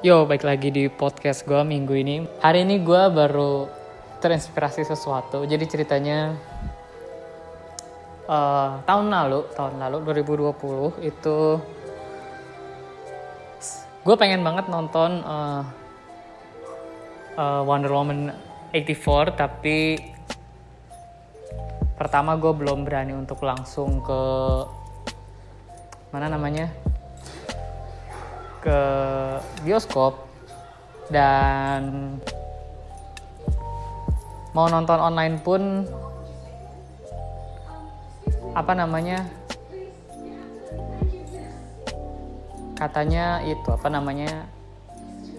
Yo, baik lagi di podcast gue minggu ini. Hari ini gue baru terinspirasi sesuatu. Jadi ceritanya uh, tahun lalu, tahun lalu 2020 itu gue pengen banget nonton uh, uh, Wonder Woman 84 tapi pertama gue belum berani untuk langsung ke mana namanya ke bioskop dan mau nonton online pun apa namanya? Katanya itu apa namanya?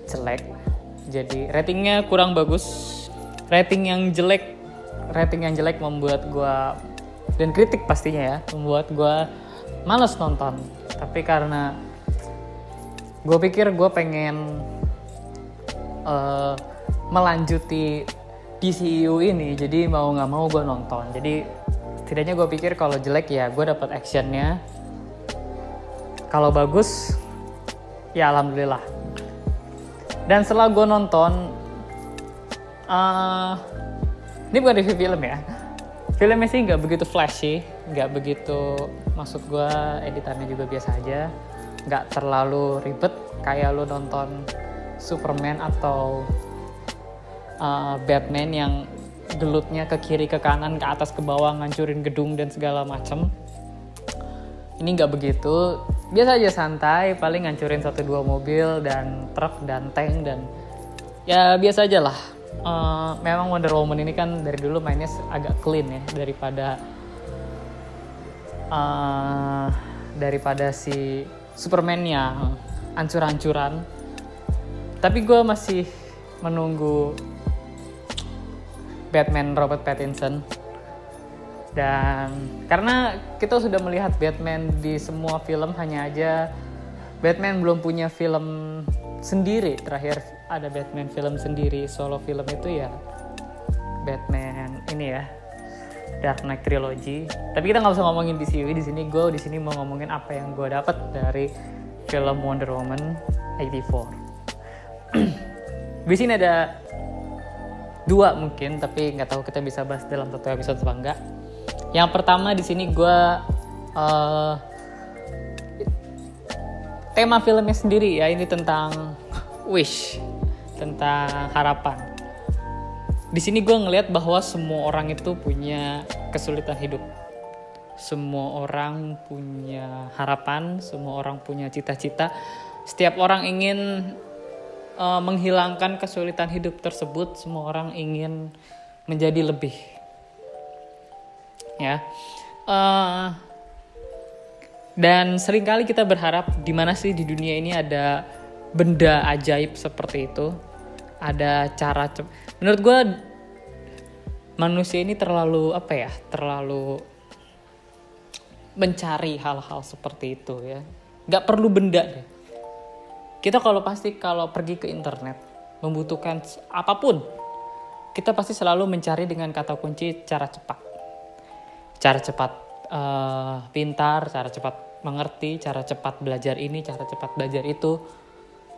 Jelek. Jadi ratingnya kurang bagus. Rating yang jelek rating yang jelek membuat gua dan kritik pastinya ya membuat gua males nonton. Tapi karena gue pikir gue pengen uh, melanjuti DCU ini. Jadi mau nggak mau gue nonton. Jadi setidaknya gue pikir kalau jelek ya gue dapat actionnya. Kalau bagus ya alhamdulillah. Dan setelah gue nonton uh, ini bukan review film ya. Filmnya sih nggak begitu flashy nggak begitu maksud gue editannya juga biasa aja nggak terlalu ribet kayak lo nonton Superman atau uh, Batman yang gelutnya ke kiri ke kanan ke atas ke bawah ngancurin gedung dan segala macem. Ini nggak begitu. Biasa aja santai paling ngancurin satu dua mobil dan truk dan tank dan ya biasa aja lah. Uh, memang Wonder Woman ini kan dari dulu mainnya agak clean ya daripada uh, daripada si Superman yang ancur-ancuran tapi gue masih menunggu Batman Robert Pattinson. Dan karena kita sudah melihat Batman di semua film hanya aja Batman belum punya film sendiri. Terakhir ada Batman film sendiri solo film itu ya Batman ini ya Dark Knight Trilogy. Tapi kita nggak usah ngomongin DCU di sini. Gue di sini mau ngomongin apa yang gue dapat dari film Wonder Woman 84. di sini ada dua mungkin, tapi nggak tahu kita bisa bahas dalam satu episode apa enggak. Yang pertama di sini gue uh, tema filmnya sendiri ya ini tentang wish, tentang harapan di sini gue ngelihat bahwa semua orang itu punya kesulitan hidup. Semua orang punya harapan semua orang punya cita-cita. Setiap orang ingin uh, menghilangkan kesulitan hidup tersebut semua orang ingin menjadi lebih. Ya. Uh, dan sering kali kita berharap di mana sih di dunia ini ada benda ajaib seperti itu? Ada cara menurut gue manusia ini terlalu apa ya terlalu mencari hal-hal seperti itu ya. Nggak perlu benda deh. Kita kalau pasti kalau pergi ke internet membutuhkan apa pun kita pasti selalu mencari dengan kata kunci cara cepat. Cara cepat uh, pintar cara cepat mengerti cara cepat belajar ini cara cepat belajar itu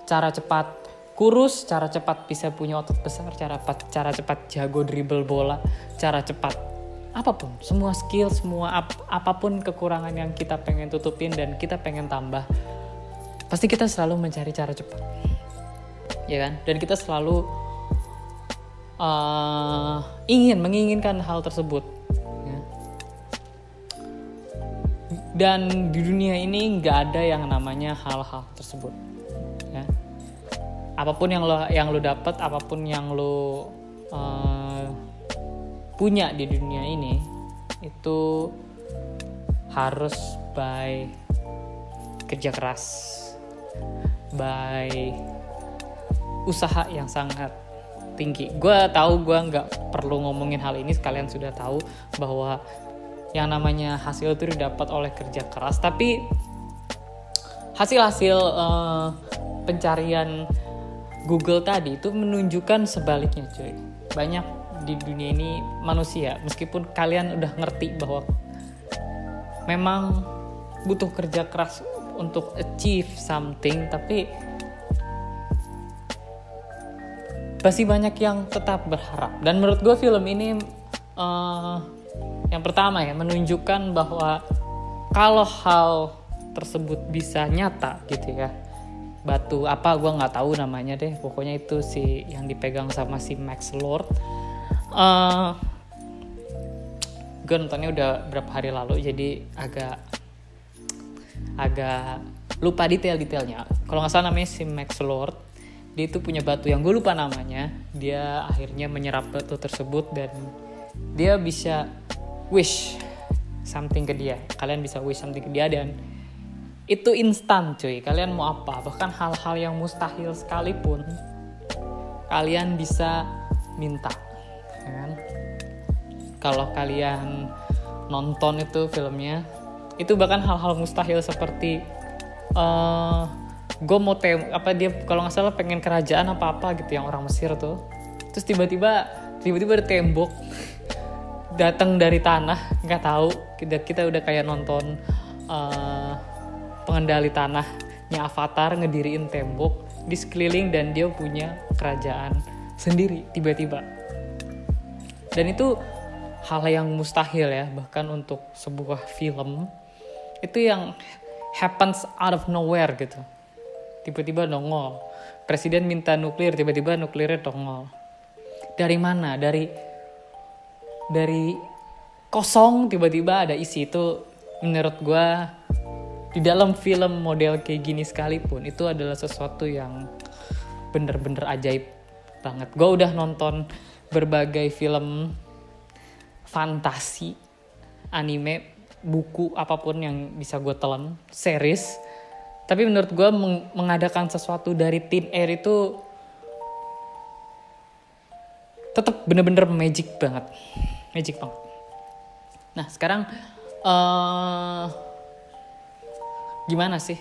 cara cepat kurus, cara cepat bisa punya otot besar, cara cara cepat jago dribble bola, cara cepat apa pun, semua skill, semua ap, apa pun kekurangan yang kita pengen tutupin dan kita pengen tambah, pasti kita selalu mencari cara cepat, ya kan? Dan kita selalu uh, ingin menginginkan hal tersebut. Ya. Dan di dunia ini nggak ada yang namanya hal-hal tersebut apa pun yang lo yang lo dapat apa pun yang lo uh, punya di dunia ini itu harus by kerja keras by usaha yang sangat tinggi. Gue tahu gue nggak perlu ngomongin hal ini sekalian sudah tahu bahwa yang namanya hasil itu didapat oleh kerja keras. Tapi hasil-hasil uh, pencarian Google tadi itu menunjukkan sebaliknya cuy. Banyak di dunia ini manusia meskipun kalian udah ngerti bahwa memang butuh kerja keras untuk achieve something tapi pasti banyak yang tetap berharap. Dan menurut gue film ini uh, yang pertama ya menunjukkan bahwa kalau hal tersebut bisa nyata gitu ya batu apa gue nggak tahu namanya deh. Pokoknya itu si yang dipegang sama si Max Lord. Uh, gue nontonnya udah berapa hari lalu jadi agak agak lupa detail-detailnya. Kalau nggak salah namanya si Max Lord dia itu punya batu yang gue lupa namanya. Dia akhirnya menyerap batu tersebut dan dia bisa wish something ke dia. Kalian bisa wish something ke dia dan itu instan cuy. Kalian mau apa? Bahkan hal-hal yang mustahil sekalipun kalian bisa minta ya kan? Kalau kalian nonton itu filmnya itu bahkan hal-hal mustahil seperti uh, eh, gue mau tem apa dia kalau nggak salah pengen kerajaan apa apa gitu yang orang Mesir tuh. Terus tiba-tiba tiba-tiba ada tembok datang dari tanah nggak tahu. Kita kita udah kayak nonton uh, pengendali tanahnya Avatar ngediriin tembok di sekeliling dan dia punya kerajaan sendiri tiba-tiba. Dan itu hal yang mustahil ya bahkan untuk sebuah film itu yang happens out of nowhere gitu. Tiba-tiba nongol. Presiden minta nuklir, tiba-tiba nuklirnya nongol. Dari mana? Dari dari kosong tiba-tiba ada isi itu menurut gue di dalam film model kayak gini sekalipun itu adalah sesuatu yang bener-bener ajaib banget. Gue udah nonton berbagai film fantasi anime buku apa pun yang bisa gue telan series. Tapi menurut gue meng mengadakan sesuatu dari Teen Air itu tetap bener-bener magic banget. Magic banget. Nah sekarang uh, gimana sih?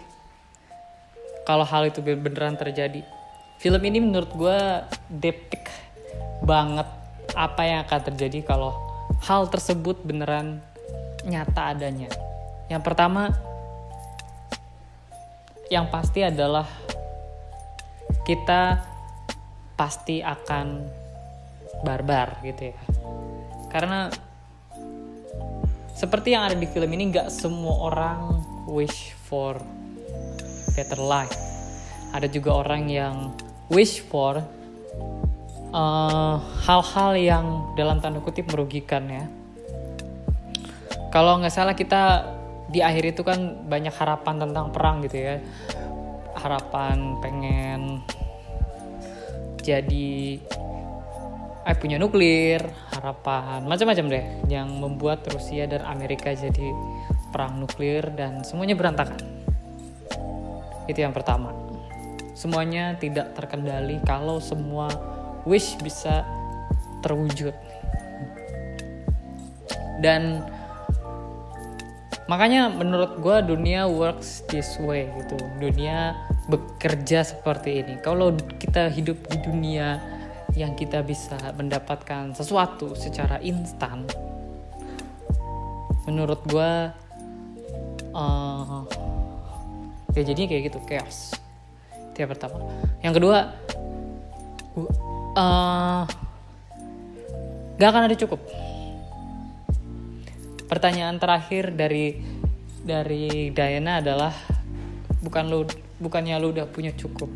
Kalau hal itu beneran terjadi. Film ini menurut gue depik banget apa yang akan terjadi kalau hal tersebut beneran nyata adanya. Yang pertama yang pasti adalah kita pasti akan barbar gitu ya. Karena seperti yang ada di film ini nggak semua orang wish for better life. Ada juga orang yang wish for uh, hal-hal uh, yang dalam tanda kutip merugikan ya. Kalau nggak salah kita di akhir itu kan banyak harapan tentang perang gitu ya. Harapan pengen jadi eh punya nuklir, harapan macam-macam deh yang membuat Rusia dan Amerika jadi perang nuklir dan semuanya berantakan. Itu yang pertama. Semuanya tidak terkendali kalau semua wish bisa terwujud. Dan makanya menurut gue dunia works this way gitu. Dunia bekerja seperti ini. Kalau kita hidup di dunia yang kita bisa mendapatkan sesuatu secara instan, menurut gue uh, ya jadinya kayak gitu chaos. Itu yang pertama. Yang kedua uh, gak akan ada cukup. Pertanyaan terakhir dari dari Diana adalah bukan lu bukannya lu udah punya cukup?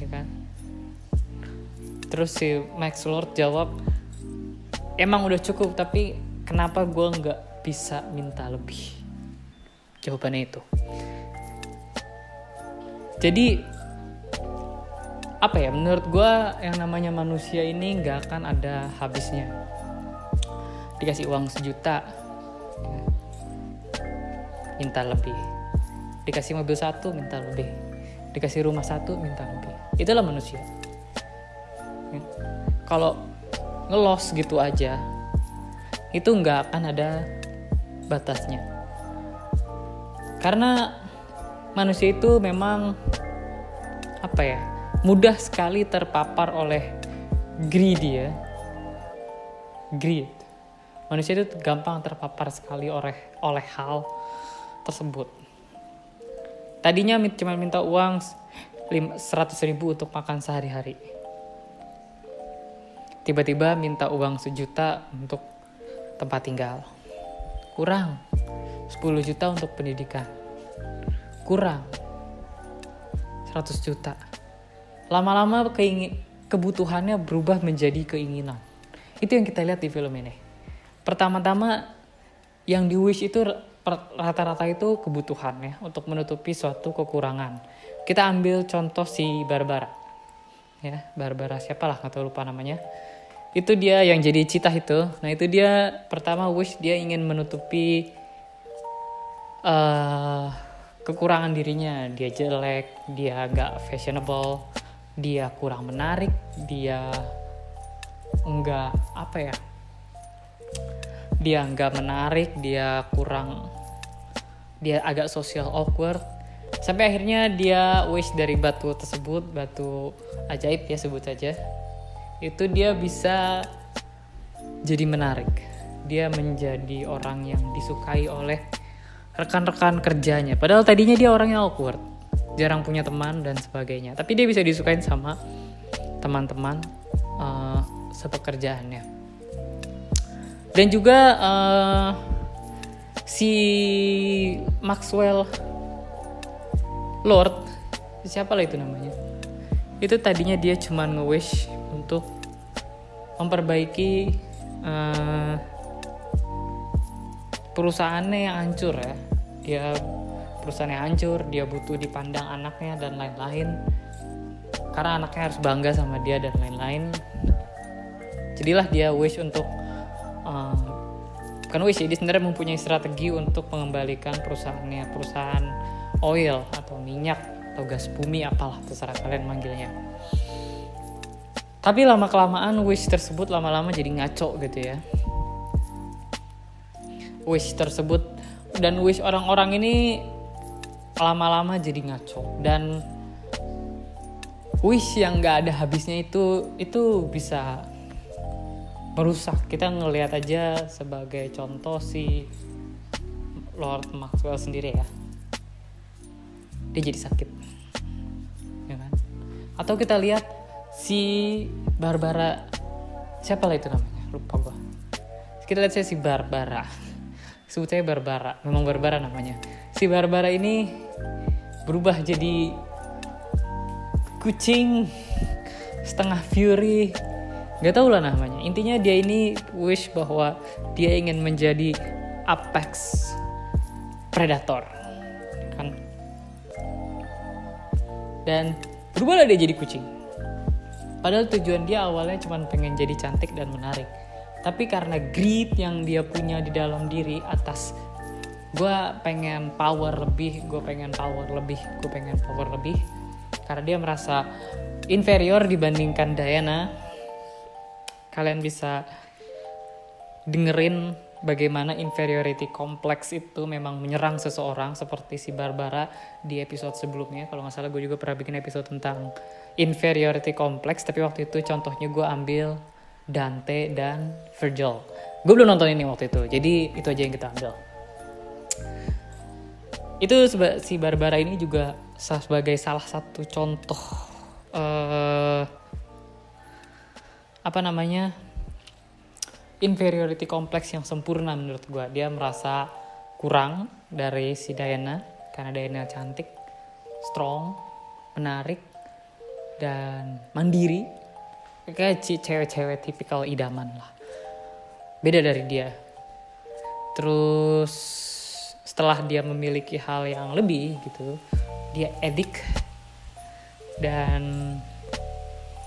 Ya kan? Terus si Max Lord jawab emang udah cukup tapi kenapa gue nggak bisa minta lebih jawabannya itu. Jadi apa ya menurut gue yang namanya manusia ini nggak akan ada habisnya. Dikasih uang sejuta minta lebih. Dikasih mobil satu minta lebih. Dikasih rumah satu minta lebih. Itulah manusia. Kalau ngelos gitu aja itu nggak akan ada batasnya karena manusia itu memang apa ya mudah sekali terpapar oleh greedy ya. Greed. Manusia itu gampang terpapar sekali oleh oleh hal tersebut. Tadinya cuma minta uang 100 ribu untuk makan sehari-hari. Tiba-tiba minta uang sejuta untuk tempat tinggal. Kurang 10 juta untuk pendidikan. Kurang. 100 juta. Lama-lama keingin kebutuhannya berubah menjadi keinginan. Itu yang kita lihat di film ini. Pertama-tama yang di wish itu rata-rata itu kebutuhan ya untuk menutupi suatu kekurangan. Kita ambil contoh si Barbara. Ya Barbara siapa lah nggak lupa namanya. Itu dia yang jadi cita itu. Nah itu dia pertama wish dia ingin menutupi uh, kekurangan dirinya. Dia jelek dia gak fashionable dia kurang menarik dia enggak apa ya dia enggak menarik dia kurang dia agak social awkward. Sampai akhirnya dia wish dari batu tersebut batu ajaib ya sebut saja. Itu dia bisa jadi menarik. Dia menjadi orang yang disukai oleh rekan-rekan kerjanya. Padahal tadinya dia orangnya awkward, jarang punya teman dan sebagainya. Tapi dia bisa disukain sama teman-teman uh, sepekerjaannya. Dan juga uh, si Maxwell Lord, siapa lah itu namanya? Itu tadinya dia cuma nge-wish untuk memperbaiki uh, perusahaannya yang hancur ya. Dia perusahaannya hancur dia butuh dipandang anaknya dan lain-lain. Karena anaknya harus bangga sama dia dan lain-lain. Jadilah dia wish untuk uh, wish dia sebenarnya mempunyai strategi untuk mengembalikan perusahaannya. Perusahaan oil atau minyak atau gas bumi apalah terserah kalian manggilnya. Tapi lama kelamaan wish tersebut lama-lama jadi ngaco gitu ya wish tersebut. Dan wish orang-orang ini lama-lama jadi ngaco. Dan wish yang nggak ada habisnya itu itu bisa merusak. Kita ngelihat aja sebagai contoh si Lord Maxwell sendiri ya. Dia jadi sakit. Ya kan? Atau kita lihat si Barbara siapa lah itu namanya? Lupa gua. Kita lihat saya si Barbara sebut saya Barbara memang Barbara namanya. Si Barbara ini berubah jadi kucing setengah fury. Nggak tahu lah namanya. Intinya dia ini wish bahwa dia ingin menjadi apex predator kan? Dan berubahlah dia jadi kucing. Padahal tujuan dia awalnya cuma pengen jadi cantik dan menarik tapi karena greed yang dia punya di dalam diri atas gue pengen power lebih gue pengen power lebih gue pengen power lebih. Karena dia merasa inferior dibandingkan Diana. Kalian bisa dengerin bagaimana inferiority complex itu memang menyerang seseorang seperti si Barbara di episode sebelumnya. Kalau nggak salah gue juga pernah bikin episode tentang inferiority complex. Tapi waktu itu contohnya gue ambil Dante dan Virgil. Gue belum nonton ini waktu itu, jadi itu aja yang kita ambil. Itu si Barbara ini juga sebagai salah satu contoh uh, apa namanya inferiority complex yang sempurna menurut gue. Dia merasa kurang dari si Diana karena Diana cantik, strong, menarik, dan mandiri kayak cewek-cewek tipikal idaman lah. Beda dari dia. Terus setelah dia memiliki hal yang lebih gitu dia edik. Dan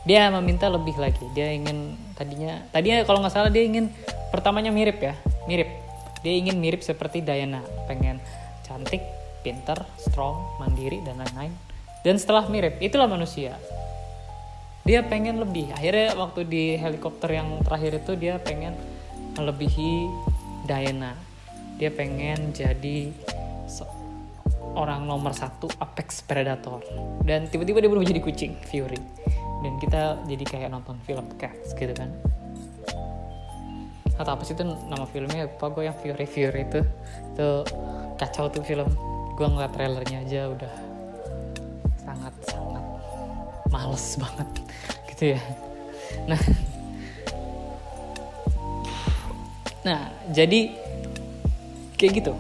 dia meminta lebih lagi. Dia ingin tadinya tadinya kalau nggak salah dia ingin pertamanya mirip ya mirip. Dia ingin mirip seperti Diana. Pengen cantik pinter strong mandiri dan lain-lain. Dan setelah mirip itulah manusia dia pengen lebih. Akhirnya waktu di helikopter yang terakhir itu dia pengen melebihi Diana. Dia pengen jadi orang nomor satu apex predator. Dan tiba-tiba dia berubah jadi kucing Fury. Dan kita jadi kayak nonton film Cats gitu kan. Atau apa sih itu nama filmnya? Apa gue yang Fury Fury itu? Itu kacau tuh film. Gue ngeliat trailernya aja udah males banget gitu ya. Nah. Nah jadi kayak gitu.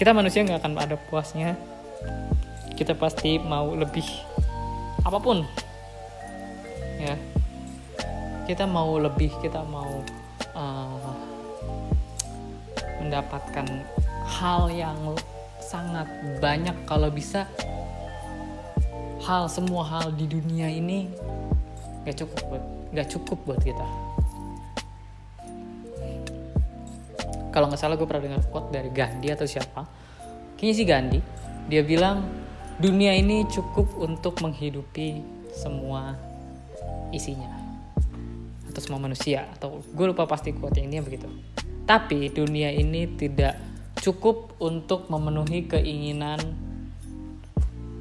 Kita manusia nggak akan ada puasnya. Kita pasti mau lebih apa pun. Ya. Kita mau lebih kita mau uh, mendapatkan hal yang sangat banyak. Kalau bisa hal semua hal di dunia ini gak cukup buat gak cukup buat kita. Kalau nggak salah gue pernah dengar quote dari Gandhi atau siapa. Kayaknya sih Gandhi. Dia bilang dunia ini cukup untuk menghidupi semua isinya atau semua manusia. Atau gue lupa pasti quote yang ini begitu. Tapi dunia ini tidak cukup untuk memenuhi keinginan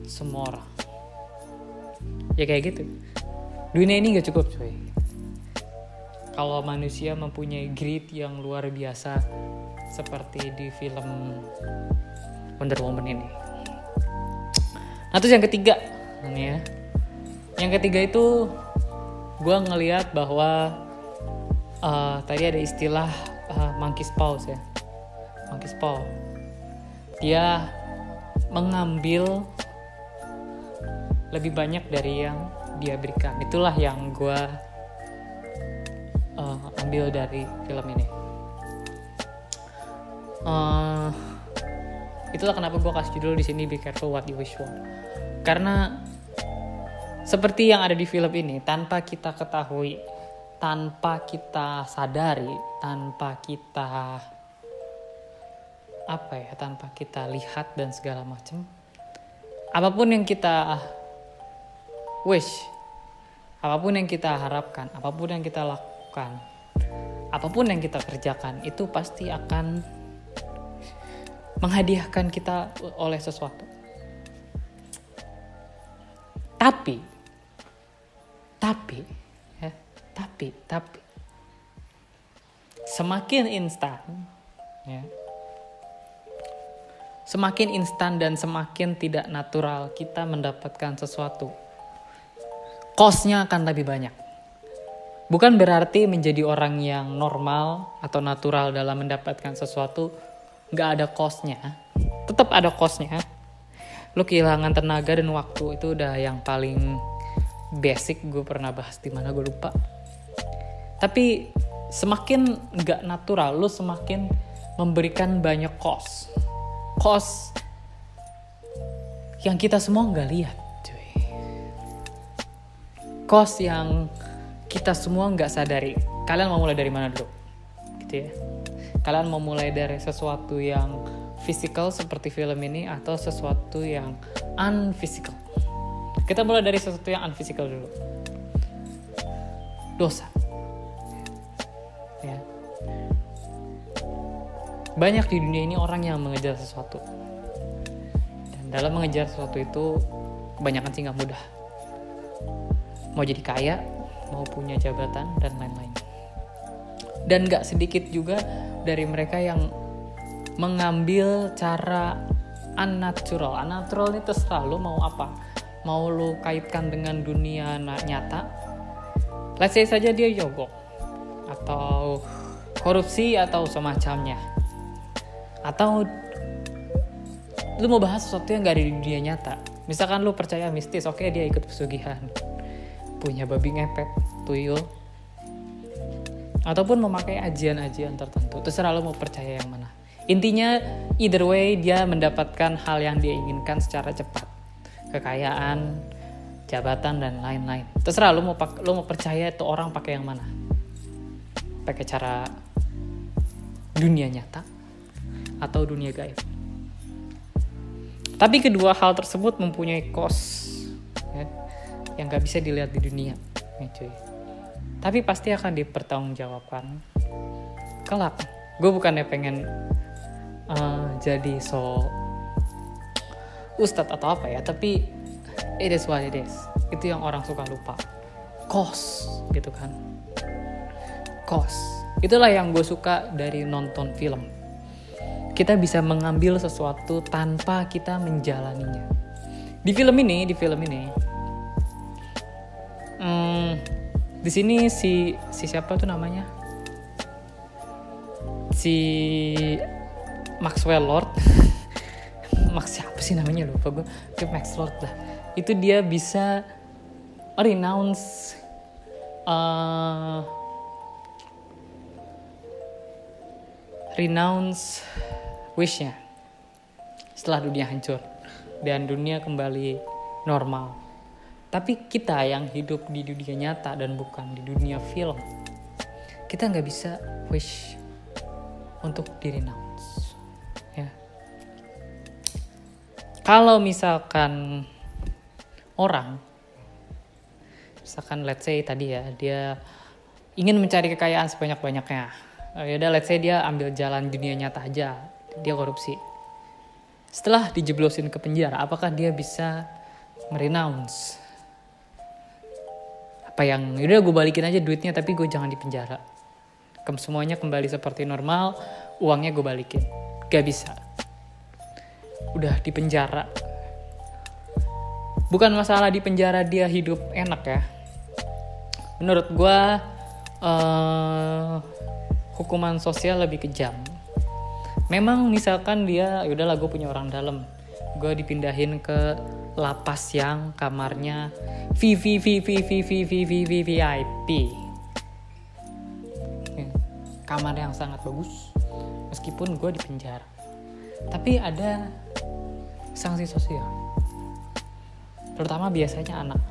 semua orang ya kayak gitu dunia ini gak cukup cuy kalau manusia mempunyai greed yang luar biasa seperti di film Wonder Woman ini. Nah terus yang ketiga, ini ya, yang ketiga itu gue ngeliat bahwa uh, tadi ada istilah uh, monkey's paws ya, monkey's paw. Dia mengambil lebih banyak dari yang dia berikan. Itulah yang gue uh, ambil dari film ini. Uh, itulah kenapa gue kasih judul di sini Be Careful What You Wish For. Karena seperti yang ada di film ini, tanpa kita ketahui, tanpa kita sadari, tanpa kita apa ya, tanpa kita lihat dan segala macam, apa pun yang kita wish, apa pun yang kita harapkan, apa pun yang kita lakukan apa pun yang kita kerjakan itu pasti akan menghadiahkan kita oleh sesuatu. Tapi, tapi, ya, tapi, tapi, semakin instan, ya, semakin instan dan semakin tidak natural kita mendapatkan sesuatu, kosnya akan lebih banyak. Bukan berarti menjadi orang yang normal atau natural dalam mendapatkan sesuatu nggak ada costnya. Tetap ada costnya. Lo kehilangan tenaga dan waktu itu udah yang paling basic gue pernah bahas di mana gue lupa. Tapi semakin nggak natural, lo semakin memberikan banyak cost. Cost yang kita semua nggak lihat. Cost yang kita semua nggak sadari. Kalian mau mulai dari mana dulu? Gitu ya. Kalian mau mulai dari sesuatu yang physical seperti film ini atau sesuatu yang unphysical? Kita mulai dari sesuatu yang unphysical dulu. Dosa. Ya. Banyak di dunia ini orang yang mengejar sesuatu. Dan dalam mengejar sesuatu itu kebanyakan sih nggak mudah. Mau jadi kaya, mau punya jabatan dan lain-lain. Dan gak sedikit juga dari mereka yang mengambil cara unnatural. Unnatural itu selalu mau apa? Mau lu kaitkan dengan dunia nyata. Let's say saja dia yogok atau korupsi atau semacamnya. Atau lu mau bahas sesuatu yang gak ada di dunia nyata. Misalkan lu percaya mistis, oke okay, dia ikut pesugihan punya babi ngepet, tuyul, ataupun memakai ajian-ajian tertentu. Terserah lo mau percaya yang mana. Intinya, either way dia mendapatkan hal yang dia inginkan secara cepat. Kekayaan, jabatan, dan lain-lain. Terserah lo mau, lo mau percaya itu orang pakai yang mana. Pakai cara dunia nyata atau dunia gaib. Tapi kedua hal tersebut mempunyai cost yang gak bisa dilihat di dunia ya cuy. Tapi pasti akan dipertanggungjawabkan. Kelak gue bukannya pengen uh, jadi so ustadz atau apa ya tapi it is what it is. Itu yang orang suka lupa. Cost gitu kan. Cost itulah yang gue suka dari nonton film. Kita bisa mengambil sesuatu tanpa kita menjalaninya. Di film ini di film ini hmm, di sini si si siapa tuh namanya? Si Maxwell Lord. Max siapa sih namanya? Lupa gue kayak Max Lord lah itu dia bisa renounce uh, renounce wishnya. Setelah dunia hancur dan dunia kembali normal tapi kita yang hidup di dunia nyata dan bukan di dunia film kita nggak bisa wish untuk di renounce ya. Kalau misalkan orang misalkan let's say tadi ya dia ingin mencari kekayaan sebanyak-banyaknya. Uh, ya udah let's say dia ambil jalan dunia nyata aja dia korupsi. Setelah dijeblosin ke penjara apakah dia bisa merenounce apa yang ya udah gue balikin aja duitnya tapi gue jangan di penjara. Semuanya kembali seperti normal uangnya gue balikin. Gak bisa. Udah di penjara. Bukan masalah di penjara dia hidup enak ya. Menurut gue uh, hukuman sosial lebih kejam. Memang misalkan dia yaudahlah gue punya orang dalam. Gue dipindahin ke lapas yang kamarnya VVVVVVVVVIP kamar yang sangat bagus meskipun gue di penjara tapi ada sanksi sosial terutama biasanya anak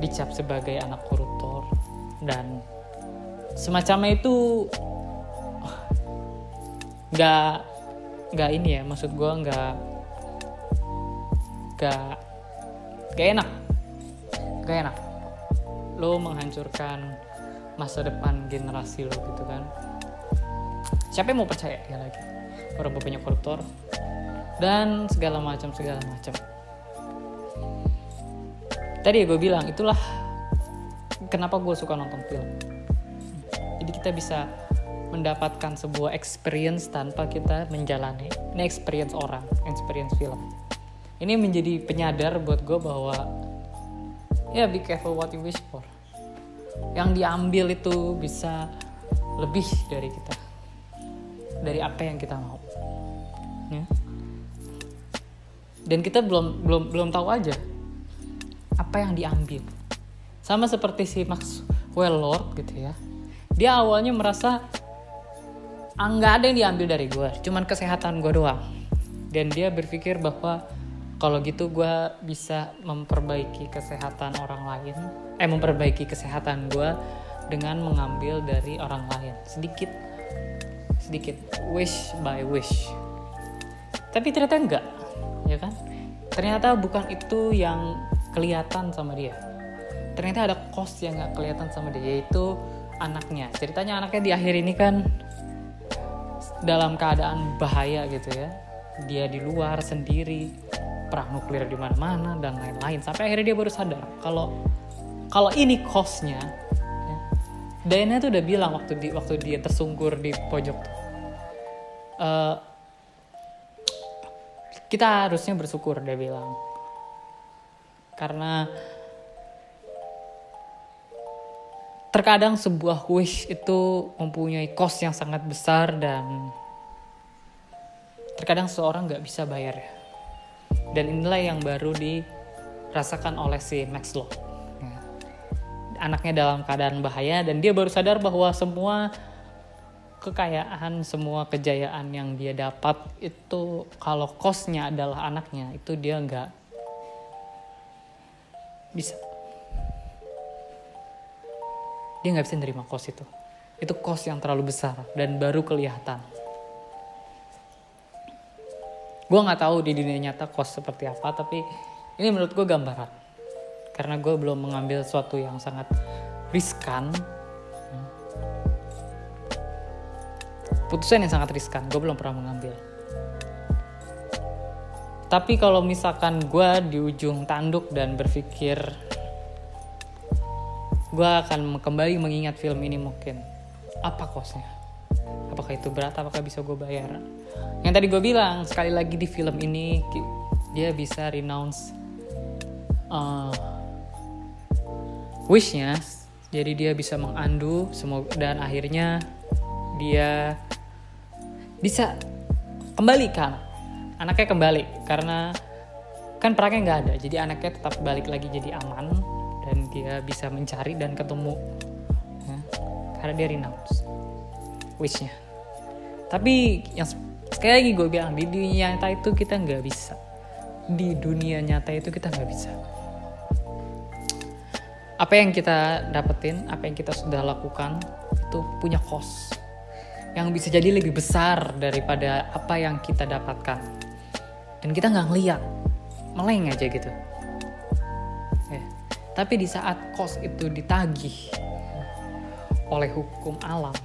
dicap sebagai anak koruptor dan semacamnya itu nggak nggak ini ya maksud gue nggak nggak nggak enak. Nggak enak. Lo menghancurkan masa depan generasi lo gitu kan. Siapa yang mau percaya? Ya lagi. Orang bapaknya koruptor dan segala macam segala macam. Tadi ya gue bilang itulah kenapa gue suka nonton film. Jadi kita bisa mendapatkan sebuah experience tanpa kita menjalani. Ini experience orang experience film. Ini menjadi penyadar buat gue bahwa ya be careful what you wish for. Yang diambil itu bisa lebih dari kita. Dari apa yang kita mau. Ya. dan kita belum belum belum tahu aja apa yang diambil. Sama seperti si Maxwell Lord gitu ya. Dia awalnya merasa nggak ada yang diambil dari gue cuman kesehatan gue doang. Dan dia berpikir bahwa kalau gitu gue bisa memperbaiki kesehatan orang lain eh memperbaiki kesehatan gue dengan mengambil dari orang lain. Sedikit sedikit. Wish by wish. Tapi ternyata enggak ya kan? Ternyata bukan itu yang kelihatan sama dia. Ternyata ada cost yang nggak kelihatan sama dia yaitu anaknya. Ceritanya anaknya di akhir ini kan dalam keadaan bahaya gitu ya. Dia di luar sendiri perang nuklir di mana-mana dan lain-lain. Sampai akhirnya dia baru sadar kalau kalau ini costnya ya. Diana tuh udah bilang waktu di waktu dia tersungkur di pojok tuh uh, kita harusnya bersyukur dia bilang. Karena terkadang sebuah wish itu mempunyai cost yang sangat besar dan terkadang seorang nggak bisa bayar ya dan inilah yang baru dirasakan oleh si Max ya. anaknya dalam keadaan bahaya dan dia baru sadar bahwa semua kekayaan semua kejayaan yang dia dapat itu kalau kosnya adalah anaknya itu dia nggak bisa dia nggak bisa nerima kos itu. Itu kos yang terlalu besar dan baru kelihatan. Gue nggak tahu di dunia nyata kos seperti apa tapi ini menurut gue gambaran. Karena gue belum mengambil sesuatu yang sangat riskan. Putusan yang sangat riskan gue belum pernah mengambil. Tapi kalau misalkan gue di ujung tanduk dan berpikir gue akan kembali mengingat film ini mungkin. Apa kosnya? Apakah itu berat? Apakah bisa gue bayar? Yang tadi gue bilang sekali lagi di film ini dia bisa renounce uh, wishnya. Jadi dia bisa mengandu semoga dan akhirnya dia bisa kembali kan? Anaknya kembali karena kan perangnya nggak ada jadi anaknya tetap balik lagi jadi aman dia bisa mencari dan ketemu. Ya, karena dia renounce wishnya. Tapi yang sekali lagi gue bilang di dunia nyata itu kita nggak bisa. Di dunia nyata itu kita nggak bisa. Apa yang kita dapetin, apa yang kita sudah lakukan itu punya cost. Yang bisa jadi lebih besar daripada apa yang kita dapatkan. Dan kita nggak ngeliat, meleng aja gitu. Tapi di saat cost itu ditagih oleh hukum alam,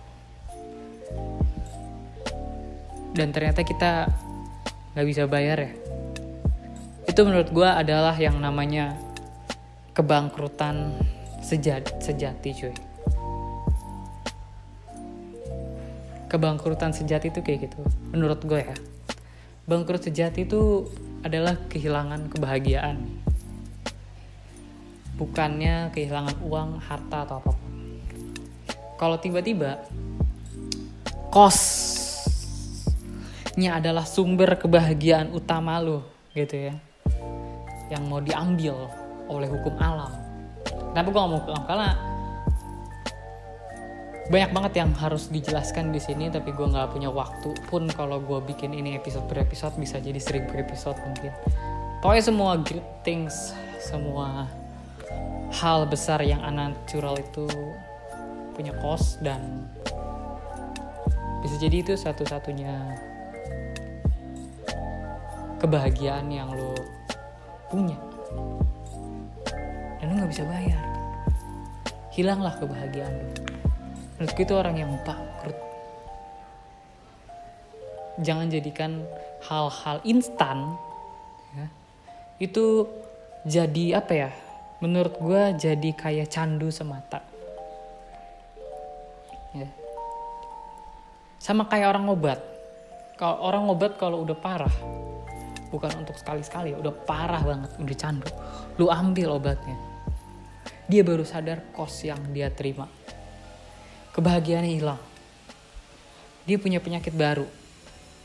dan ternyata kita nggak bisa bayar ya, itu menurut gue adalah yang namanya kebangkrutan sejati, sejati cuy. Kebangkrutan sejati itu kayak gitu menurut gue ya. Bangkrut sejati itu adalah kehilangan kebahagiaan bukannya kehilangan uang harta atau apa pun. Kalau tiba-tiba kosnya adalah sumber kebahagiaan utama lo gitu ya. Yang mau diambil oleh hukum alam. Tapi gue ngomong mau karena banyak banget yang harus dijelaskan di sini tapi gue nggak punya waktu pun kalau gue bikin ini episode per episode bisa jadi seribu episode mungkin. Pokoknya semua great things semua hal besar yang unnatural itu punya cost dan bisa jadi itu satu-satunya kebahagiaan yang lo punya. Dan lu nggak bisa bayar. Hilanglah kebahagiaan lu menurutku itu orang yang bangkrut jangan jadikan hal-hal instan ya, itu jadi apa ya menurut gue jadi kayak candu semata ya. sama kayak orang obat kalau orang obat kalau udah parah bukan untuk sekali-sekali udah parah banget udah candu lu ambil obatnya dia baru sadar kos yang dia terima. Kebahagiaannya hilang. Dia punya penyakit baru.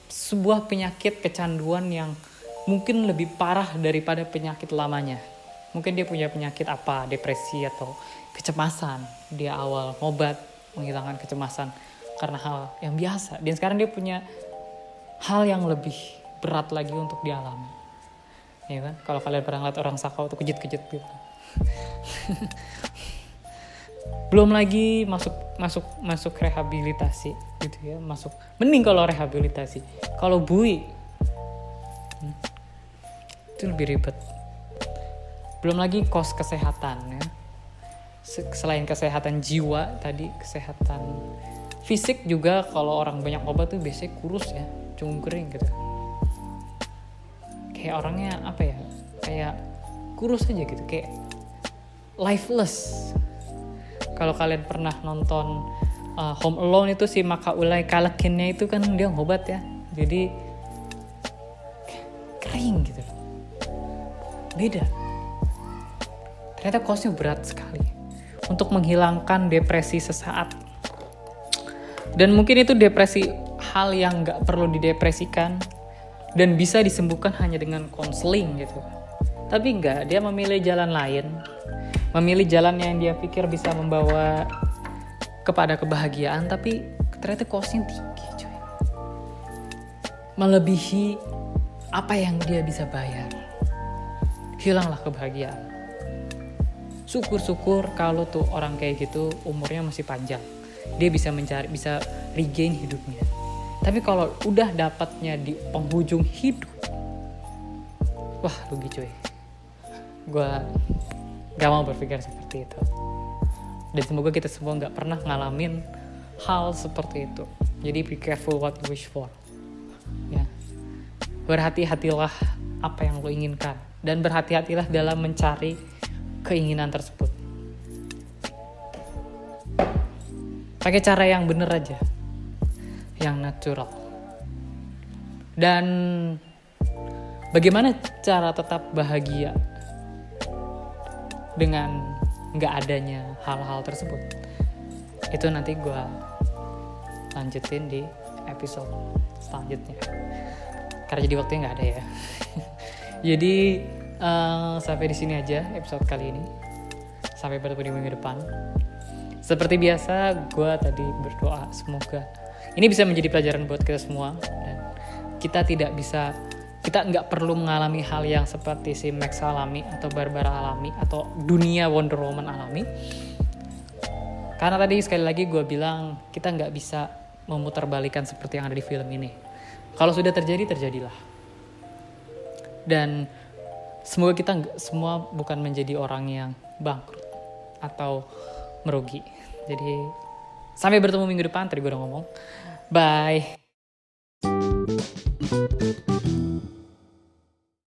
Sebuah penyakit kecanduan yang mungkin lebih parah daripada penyakit lamanya. Mungkin dia punya penyakit apa, depresi atau kecemasan. Dia awal ngobat menghilangkan kecemasan karena hal yang biasa. Dan sekarang dia punya hal yang lebih berat lagi untuk dialami. Ya kan? Kalau kalian pernah lihat orang sakau tuh kejut-kejut gitu belum lagi masuk masuk masuk rehabilitasi gitu ya masuk mending kalau rehabilitasi kalau bui hmm, itu lebih ribet belum lagi kos kesehatan ya selain kesehatan jiwa tadi kesehatan fisik juga kalau orang banyak obat tuh biasanya kurus ya cungkring gitu kayak orangnya apa ya kayak kurus aja gitu kayak lifeless. Kalau kalian pernah nonton uh, Home Alone itu si Maka Ulai Kalekinnya itu kan dia ngobat ya. Jadi kering gitu. Beda. Ternyata kosnya berat sekali untuk menghilangkan depresi sesaat. Dan mungkin itu depresi hal yang nggak perlu didepresikan dan bisa disembuhkan hanya dengan konseling gitu. Tapi enggak, dia memilih jalan lain memilih jalan yang dia pikir bisa membawa kepada kebahagiaan tapi ternyata costnya tinggi cuy melebihi apa yang dia bisa bayar hilanglah kebahagiaan syukur-syukur kalau tuh orang kayak gitu umurnya masih panjang. Dia bisa mencari bisa regain hidupnya. Tapi kalau udah dapatnya di penghujung hidup wah rugi cuy. Gue gak mau berpikir seperti itu. Dan semoga kita semua gak pernah ngalamin hal seperti itu. Jadi be careful what you wish for. Ya. Berhati-hatilah apa yang lo inginkan. Dan berhati-hatilah dalam mencari keinginan tersebut. Pakai cara yang bener aja. Yang natural. Dan bagaimana cara tetap bahagia dengan nggak adanya hal-hal tersebut? Itu nanti gue lanjutin di episode selanjutnya. Karena jadi waktunya nggak ada ya. Jadi uh, sampai di sini aja episode kali ini. Sampai bertemu di minggu depan. Seperti biasa gue tadi berdoa semoga ini bisa menjadi pelajaran buat kita semua. Dan kita tidak bisa kita nggak perlu mengalami hal yang seperti si Max alami atau Barbara alami atau dunia Wonder Woman alami. Karena tadi sekali lagi gue bilang kita nggak bisa memutarbalikan seperti yang ada di film ini. Kalau sudah terjadi terjadilah. Dan semoga kita semua bukan menjadi orang yang bangkrut atau merugi. Jadi sampai bertemu minggu depan. Tadi gue udah ngomong. Bye